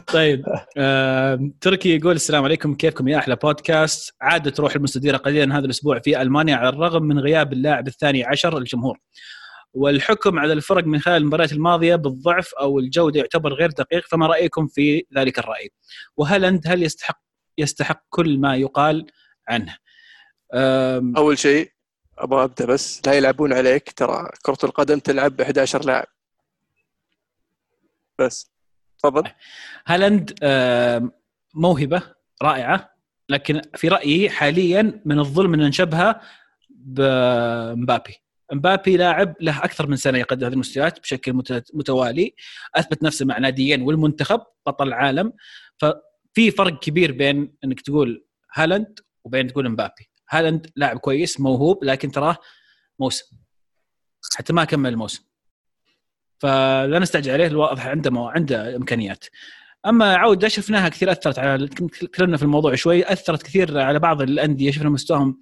طيب آه، تركي يقول السلام عليكم كيفكم يا أحلى بودكاست؟ عادت تروح المستديرة قليلا هذا الأسبوع في ألمانيا على الرغم من غياب اللاعب الثاني عشر للجمهور. والحكم على الفرق من خلال المباريات الماضية بالضعف أو الجودة يعتبر غير دقيق فما رأيكم في ذلك الرأي؟ وهل انت هل يستحق يستحق كل ما يقال عنه؟
أول شيء أبغى أبدأ بس لا يلعبون عليك ترى كرة القدم تلعب ب 11 لاعب بس تفضل
هالاند موهبة رائعة لكن في رأيي حاليا من الظلم إن نشبهه بمبابي مبابي لاعب له أكثر من سنة يقدم هذه المستويات بشكل متوالي. أثبت نفسه مع ناديين والمنتخب بطل العالم. ففي فرق كبير بين إنك تقول هالاند وبين تقول مبابي. هالاند لاعب كويس موهوب لكن تراه موسم. حتى ما كمل الموسم. فلا نستعجل عليه الواضح عنده مو... عنده إمكانيات. أما عودة شفناها كثير أثرت على تكلمنا في الموضوع شوي أثرت كثير على بعض الأندية. شفنا مستواهم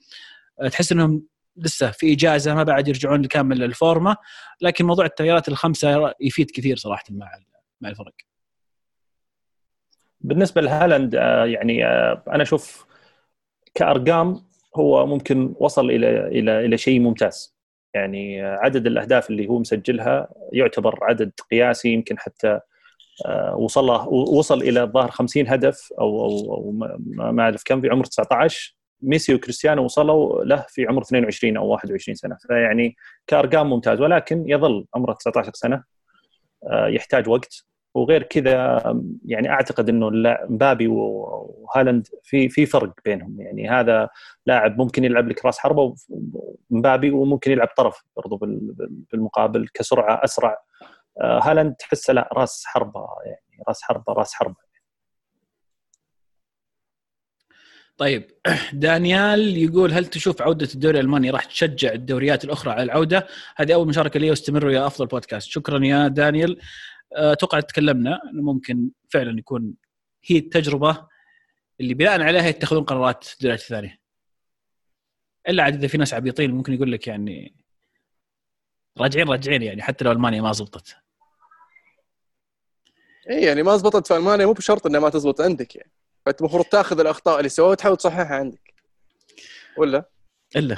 تحس إنهم لسه في إجازة ما بعد يرجعون لكامل الفورمه لكن موضوع التغييرات الخمسة يفيد كثير صراحة مع مع الفرق.
بالنسبة لهالاند يعني أنا أشوف كأرقام هو ممكن وصل إلى إلى إلى شيء ممتاز. يعني عدد الأهداف اللي هو مسجلها يعتبر عدد قياسي يمكن حتى وصل وصل إلى الظاهر 50 هدف أو أو, أو ما أعرف كم في عمر 19 ميسي وكريستيانو وصلوا له في عمر 22 أو 21 سنة. فيعني كأرقام ممتاز ولكن يظل عمره 19 سنة يحتاج وقت. وغير كذا يعني أعتقد إنه مبابي وهالاند في في فرق بينهم. يعني هذا لاعب ممكن يلعب لك راس حربة ومبابي وممكن يلعب طرف برضو بالمقابل كسرعة أسرع. هالاند تحسه لا راس حربة يعني راس حربة راس حربة.
طيب <clears throat> دانيال يقول هل تشوف عودة الدوري الألماني راح تشجع الدوريات الأخرى على العودة؟ هذه أول مشاركة لي واستمروا يا أفضل بودكاست، شكرا يا دانيال. أتوقع تكلمنا ممكن فعلا يكون هي التجربة اللي بناء عليها يتخذون قرارات الدوريات الثانية. إلا عاد إذا في ناس عبيطين ممكن يقول لك يعني راجعين راجعين يعني حتى لو ألمانيا ما زبطت.
اي يعني ما زبطت في ألمانيا مو بشرط إنها ما تزبط عندك يعني. فانت المفروض تاخذ الأخطاء اللي سووها وتحاول تصححها عندك. ولا؟
إلا.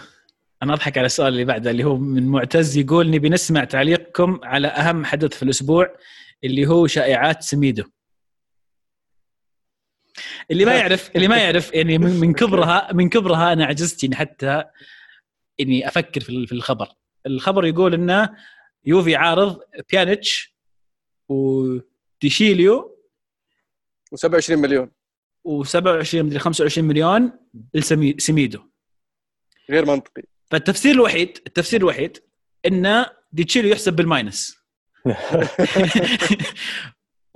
أنا أضحك على السؤال اللي بعده اللي هو من معتز يقول نبي نسمع تعليقكم على أهم حدث في الأسبوع اللي هو شائعات سميدو. اللي ما يعرف اللي ما يعرف يعني من كبرها من كبرها أنا عجزت يعني حتى إني أفكر في في الخبر. الخبر يقول إنه يوفي عارض بيانيتش وديشيليو
و27 مليون.
و27 مدري 25 مليون لسميدو
غير منطقي.
فالتفسير الوحيد التفسير الوحيد إن ديتشيليو يحسب بال minus. <laughs>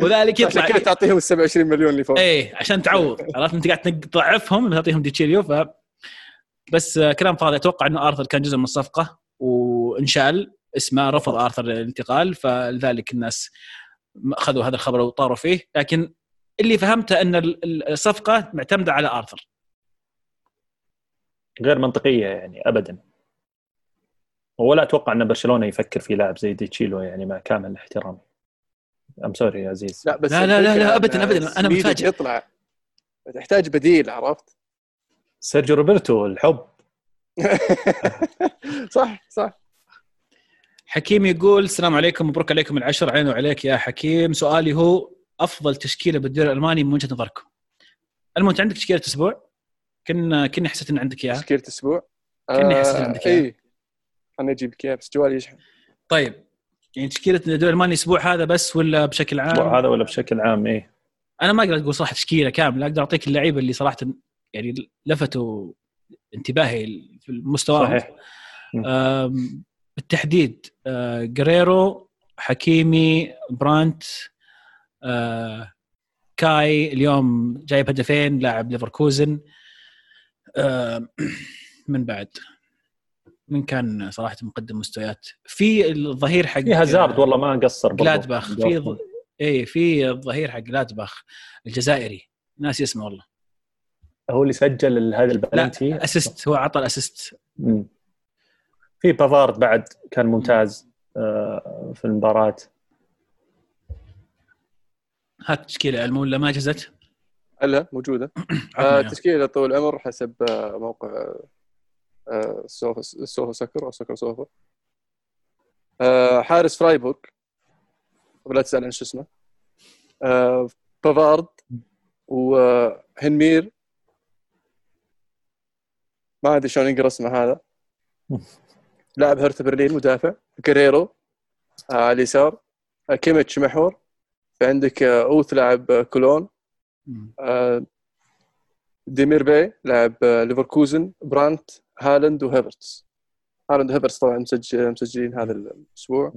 وذلك
عشان
يطلع
كذا تعطيهم ال 27 مليون اللي فوق.
إيه عشان تعوض. عرفت أنت قاعد تضعفهم تعطيهم ديتشيليو ف بس آه، كلام فاضي. أتوقع إنه آرثر كان جزء من الصفقة وانشال اسمه رفض آرثر الانتقال فلذلك الناس اخذوا هذا الخبر وطاروا فيه. لكن اللي فهمته أن ال- ال- الصفقة معتمدة على آرثر.
غير منطقية يعني ابدا. ولا أتوقع أن برشلونة يفكر في لاعب زي ديتشيليو يعني مع كامل احترامي I'm sorry يا عزيز.
لا بس
لا- لا- لا- لا، أبداً، أنا
سميدو
متفاجئ.
يطلع تحتاج بديل عرفت؟
سيرجيو روبرتو الحب. <laughs>
صح صح.
حكيم يقول السلام عليكم مبروك عليكم العشرة عين وعليك يا حكيم. سؤالي هو أفضل تشكيلة بالدوري الألماني من وجهة نظركم؟ المهم انت عندك تشكيلة أسبوع. كنا كنا حسيت إن عندك إياها.
تشكيلة أسبوع؟
كأني حسيت عندك إياها.
اي خليني أجيب لك إياها بس جوالي يشحن.
طيب يعني تشكيلة الدوري الألماني الأسبوع هذا بس ولا بشكل عام؟
هذا ولا بشكل عام إيه.
أنا ما أقدر أقول صراحة تشكيلة كاملة. أقدر أعطيك اللعيبة اللي صراحة يعني لفتوا انتباهي في المستوى.
صحيح.
بالتحديد آه، جريرو حكيمي برانت آه، كاي اليوم جايب هدفين لاعب ليفركوزن. آه، <clears throat> من بعد؟ من كان صراحة مقدم مستويات. في الظهير حق
في هازارد والله ما قصر.
جلادباخ في. اي في الظهير حق جلادباخ الجزائري. ناسي اسمه والله
هو اللي سجل هذا
لا
ال
penalty؟ assist هو عطى ال
assist. في بافارد بعد كان ممتاز آه، في المباراة.
هات التشكيله المو ولا ما جزت؟
هلا موجودة. <clears throat>
عطنا
آه. تشكيلة طول العمر حسب آه موقع آه سوفا سوفا سكر أو سكر سوفا. آه حارس فرايبورغ. ولا تسأل عن شو اسمه. آه بافارد وهنمير ما أدري شلون ينقرا اسمه هذا. <laughs> لاعب هرتا برلين مدافع. جيريرو آه على اليسار. آه كيميتش محور. في عندك آه أوث لاعب آه كولون. آه، ديمير باي لاعب ليفركوزن برانت هالاند وهيفرتس هالاند وهيفرتس طبعا مسجل مسجلين هذا الأسبوع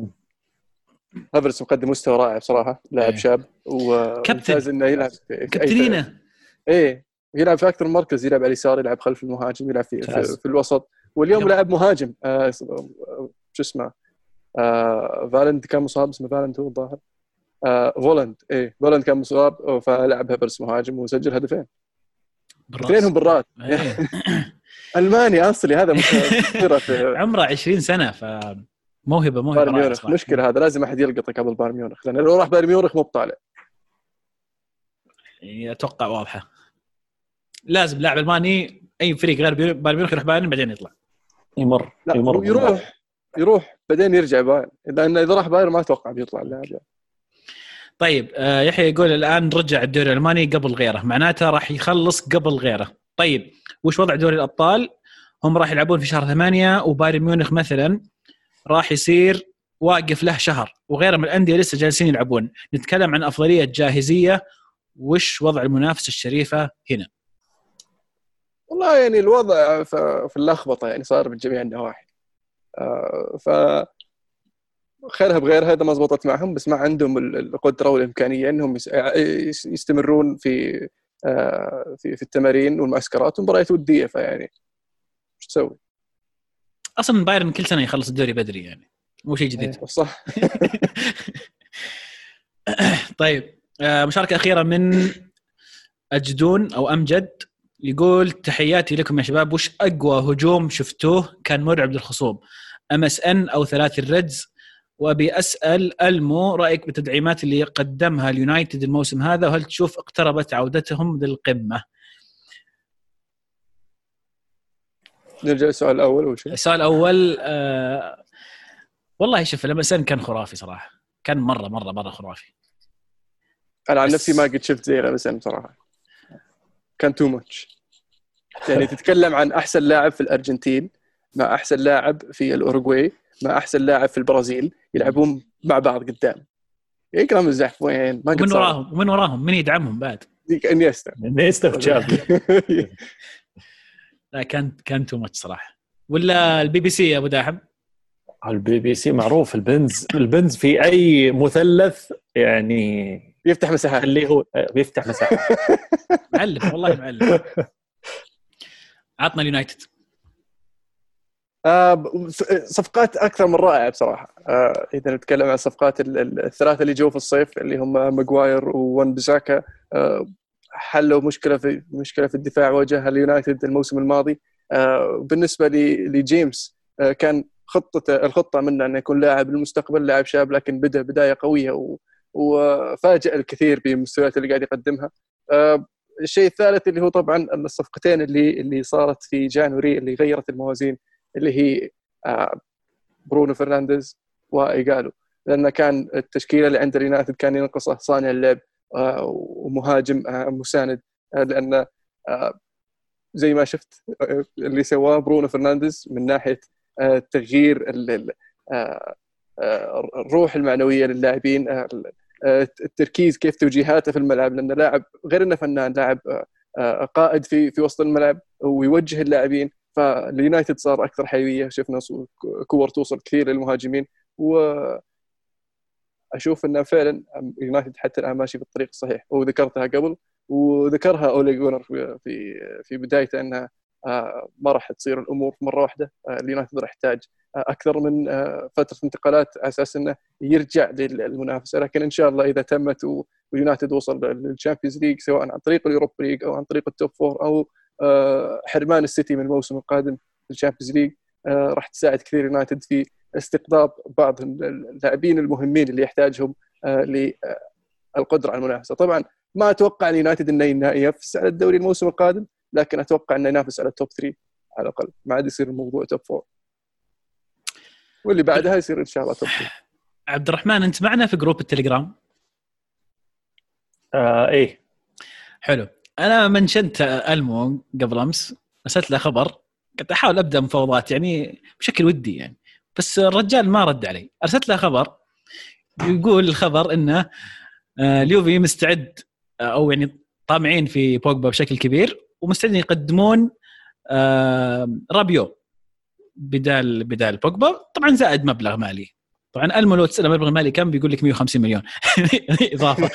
هيفرتس مقدم مستوى رائع بصراحة لاعب
إيه.
شاب وممتاز إنه يلعب.
كابتنينا
إيه يلعب في أكثر من مركز يلعب على اليسار يلعب خلف المهاجم يلعب في في. في الوسط واليوم
يلا.
لاعب مهاجم آه شو اسمه آه فالند كان مصاب اسمه فالند هو الظاهر فولند. إيه فولند كان مصاب فلعب هيفرتس مهاجم وسجل هدفين.
بالراس.
اثنينهم بالراس
إيه. <laughs>
ألماني أصلي هذا <laughs>
عمره 20 سنة فموهبه موهبة
بايرن
رائعة
ميونخ. مشكلة هذا لازم أحد يلقطه قبل بايرن ميونخ. لأن لو راح بايرن ميونخ مو بطالع.
يعني أتوقع واضحة. لازم لاعب ألماني أي فريق غير بايرن ميونخ يروح بايرن بعدين يطلع.
يمر
لا
يمر.
يروح يروح بعدين يرجع بايرن. لأن إذا راح بايرن ما أتوقع بيطلع اللاعب.
طيب آه، يحيى يقول الآن رجع الدوري الألماني قبل غيره معناته راح يخلص قبل غيره. طيب وش وضع دوري الأبطال؟ هم راح يلعبون في شهر ثمانية وبايرن ميونخ مثلا راح يصير واقف له شهر وغيره من الأندية لسه جالسين يلعبون. نتكلم عن أفضلية جاهزية. وش وضع المنافسة الشريفة هنا؟
والله يعني الوضع في اللخبطة يعني صار من جميع النواحي. آه، ف خيرها بغيرها اذا ما زبطت معهم بس ما عندهم ال- القدرة والإمكانية إنهم يس- يس- يستمرون في آه، في في التمارين والمعسكرات. ومباريات ودية فيعني إيش تسوي؟
أصلا بايرن كل سنة يخلص الدوري بدري يعني مو شيء جديد.
صح. <laughs>
طيب آه، مشاركة أخيرة من أجدون أو أمجد. يقول تحياتي لكم يا شباب. وش أقوى هجوم شفتوه كان مرعب للخصوم؟ MSN أو ثلاثي ال Reds؟ وابي اسال ألمو رأيك بالتدعيمات اللي قدمها اليونايتد الموسم هذا وهل تشوف اقتربت عودتهم للقمة؟
نرجع للسؤال الأول أول شيء.
السؤال الأول آه والله شوف ال MSN كان خرافي صراحة. كان مرة مرة مرة خرافي.
أنا عن نفسي ما قد شفت زي ال MSN بصراحه كان too much يعني تتكلم عن أحسن لاعب في الأرجنتين مع أحسن لاعب في الأوروغواي. مع أحسن لاعب في البرازيل يلعبون مع بعض قدام. اكرم الزحف وين؟ ما
ومن. وراهم ومن وراهم؟ من يدعمهم بعد؟
إنييستا.
إنييستا وتشافي <laughs>
لا كان كان too much صراحة. ولا البي بي سي يا أبو داحم؟
البي بي سي معروف البنز البنز في أي مثلث يعني
يفتح مساحات
اللي هو بيفتح مساحة. <laughs>
معلم والله معلم. <laughs> عطنا اليونايتد.
صفقات أكثر من رائعة بصراحة. آه، إذا نتكلم عن الصفقات ال- ال- الثلاثة اللي جو في الصيف اللي هم ماجواير وون بيساكا آه، حلوا مشكلة في مشكلة في الدفاع واجهها اليونايتد الموسم الماضي. آه، بالنسبة لجيمس آه، كان خطته الخطة منه إنه يكون لاعب للمستقبل لاعب شاب لكن بدا بداية قوية و- وفاجأ الكثير بالمستويات اللي قاعد يقدمها. آه، الشيء الثالث اللي هو طبعا الصفقتين اللي اللي صارت في جانوري اللي غيرت الموازين. اللي هي آه، برونو فرنانديز وإيجالو. لأن كان التشكيلة اللي عند اليونايتد كان ينقصه صانع اللعب آه، ومهاجم آه، مساند لأن زي ما شفت اللي سواه برونو فرنانديز من ناحية تغيير ال- ال- الروح المعنوية للاعبين التركيز كيف توجيهاته في الملعب. لأنه لاعب غير إنه فنان لاعب قائد في في وسط الملعب ويوجه اللاعبين فاليونايتد صار أكثر حيوية. شفنا كور توصل كثير للمهاجمين و أشوف إنه فعلا يونايتد حتى الآن ماشي بالطريق الصحيح. وذكرتها قبل وذكرها أولي جونار في في بدايته إنها آه، ما راح تصير الأمور مرة واحدة. آه، اليونايتد راح يحتاج آه، أكثر من فترة انتقالات على أساس إنه يرجع للمنافسة. لكن إن شاء الله إذا تمت ويونايتد وصل لل Champions League سواء عن طريق ال Europa League أو عن طريق ال top four أو حرمان السيتي من الموسم القادم في ال Champions League. آه، راح تساعد كثير يونايتد في استقطاب بعض اللاعبين المهمين اللي يحتاجهم آه، للقدرة على المنافسة. طبعا ما أتوقع أن يونايتد إنه ينافس على الدوري الموسم القادم لكن أتوقع إنه ينافس على ال top 3 على الأقل. ما عاد يصير الموضوع top 4 واللي بعدها يصير إن شاء الله top 3
عبد الرحمن أنت معنا في group التليجرام؟
آه إيه.
حلو. أنا منشنت المو قبل أمس ارسلت له خبر كنت أحاول أبدأ مفاوضات يعني بشكل ودي يعني. بس الرجال ما رد علي. أرسلت له خبر يقول الخبر إنه آه، اليوفي مستعد آه، أو يعني طامعين في بوجبا بشكل كبير ومستعدين يقدمون آه، رابيو بدال بدال بوجبا. طبعا زائد مبلغ مالي. طبعا ألمو لو تساله مبلغ مالي كم بيقول لك 150 مليون. <laughs>
إضافة.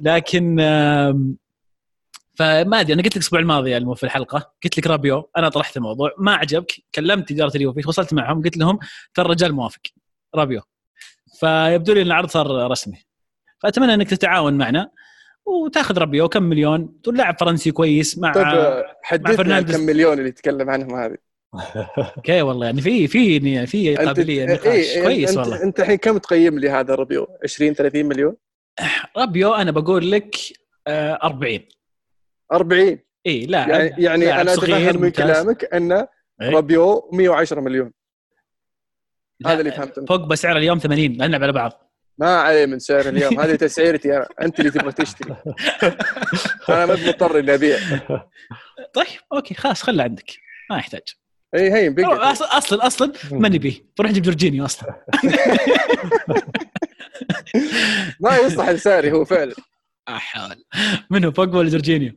<laughs>
لكن فما أدري أنا قلت لك الأسبوع الماضي ألمو في الحلقة قلت لك رابيو أنا طرحت الموضوع ما عجبك كلمت إدارة اليوفي تواصلت معهم قلت لهم ترى الرجال موافق. رابيو. فيبدو لي إن العرض صار رسمي. فأتمنى إنك تتعاون معنا وتاخذ رابيو كم مليون تقول لاعب فرنسي كويس مع
طيب آه، حدثنا
فرنانديز.
كم مليون اللي يتكلم عنهم هذه.
okay والله يعني في في في
أنت-
قابلية
إيه،
نقاش
إيه،
كويس والله.
أنت الحين كم تقيم لي هذا الرابيو 20 30 مليون؟
رابيو أنا بقول لك آه، 40
40
إي لا
يعني يعني أنا اتفهم من كلامك أن
إيه.
رابيو 110 مليون. هذا اللي فهمته
بوجبا سعره اليوم 80 لا نلعب على بعض.
ما عليه من سعر اليوم هذه تسعيرتي أنا. أنت اللي تبغى تشتري. <laughs> أنا ما مضطر إني أبيع.
طيب okay خلاص خله عندك. ما يحتاج.
إي بقى
أصلا أصلا أصلا ما نبيه بروح نجيب جورجينيو أصلا. <laughs>
ما يصلح لساري هو فعلا.
احاول منو بوجبا ولا جورجينيو؟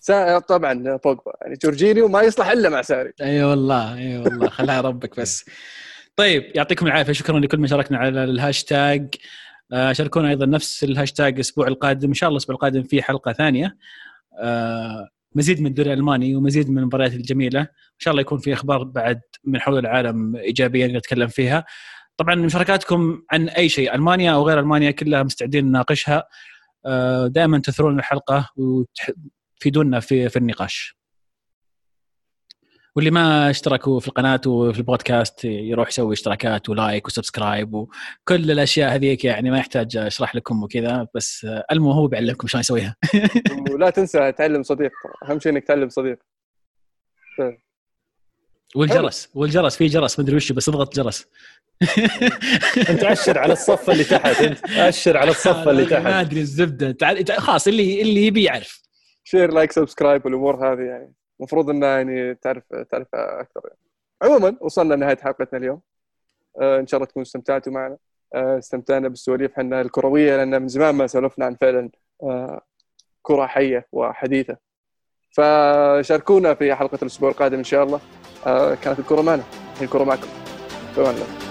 سا... طبعا بوجبا. يعني جورجينيو ما يصلح إلا مع ساري.
أي والله أي والله. خلها ربك بس. طيب يعطيكم العافية. شكرا لكل من شاركنا على الهاشتاج. آه، شاركونا أيضا نفس الهاشتاج الأسبوع القادم. إن شاء الله الأسبوع القادم في حلقة ثانية. آه، مزيد من الدوري الألماني ومزيد من المباريات الجميلة. إن شاء الله يكون في أخبار بعد من حول العالم إيجابية نتكلم فيها. طبعا مشاركاتكم عن أي شيء ألمانيا أو غير ألمانيا كلها مستعدين نناقشها. آه، دائما تثرون الحلقة وتفيدونا في في النقاش. واللي ما اشتركوا في القناة وفي البودكاست يروح يسوي اشتراكات و like و subscribe وكل الأشياء هذيك يعني ما يحتاج أشرح لكم وكذا بس المو هو بيعلمكم شلون يسويها. <laughs>
ولا تنسى تعلم صديق أهم شيء إنك تعلم صديق.
والجرس والجرس في جرس ما أدري وش بس اضغط جرس. <laughs>
أنت اشر على الصف اللي تحت أنت اشر على الصف اللي <laughs> تحت.
ما أدري الزبدة. تعال خلاص اللي اللي يبي يعرف.
share like subscribe والامور هذه يعني. المفروض انها يعني تعرف تعرف أكثر يعني. عموما وصلنا لنهاية حلقتنا اليوم. آه إن شاء الله تكونوا استمتعتوا معنا. آه استمتعنا بالسواليف. إحنا الكروية لأن من زمان ما سولفنا عن فعلا آه كرة حية وحديثة. فشاركونا في حلقة الأسبوع القادم إن شاء الله. آه كانت الكرة معنا. الكرة معكم. تمام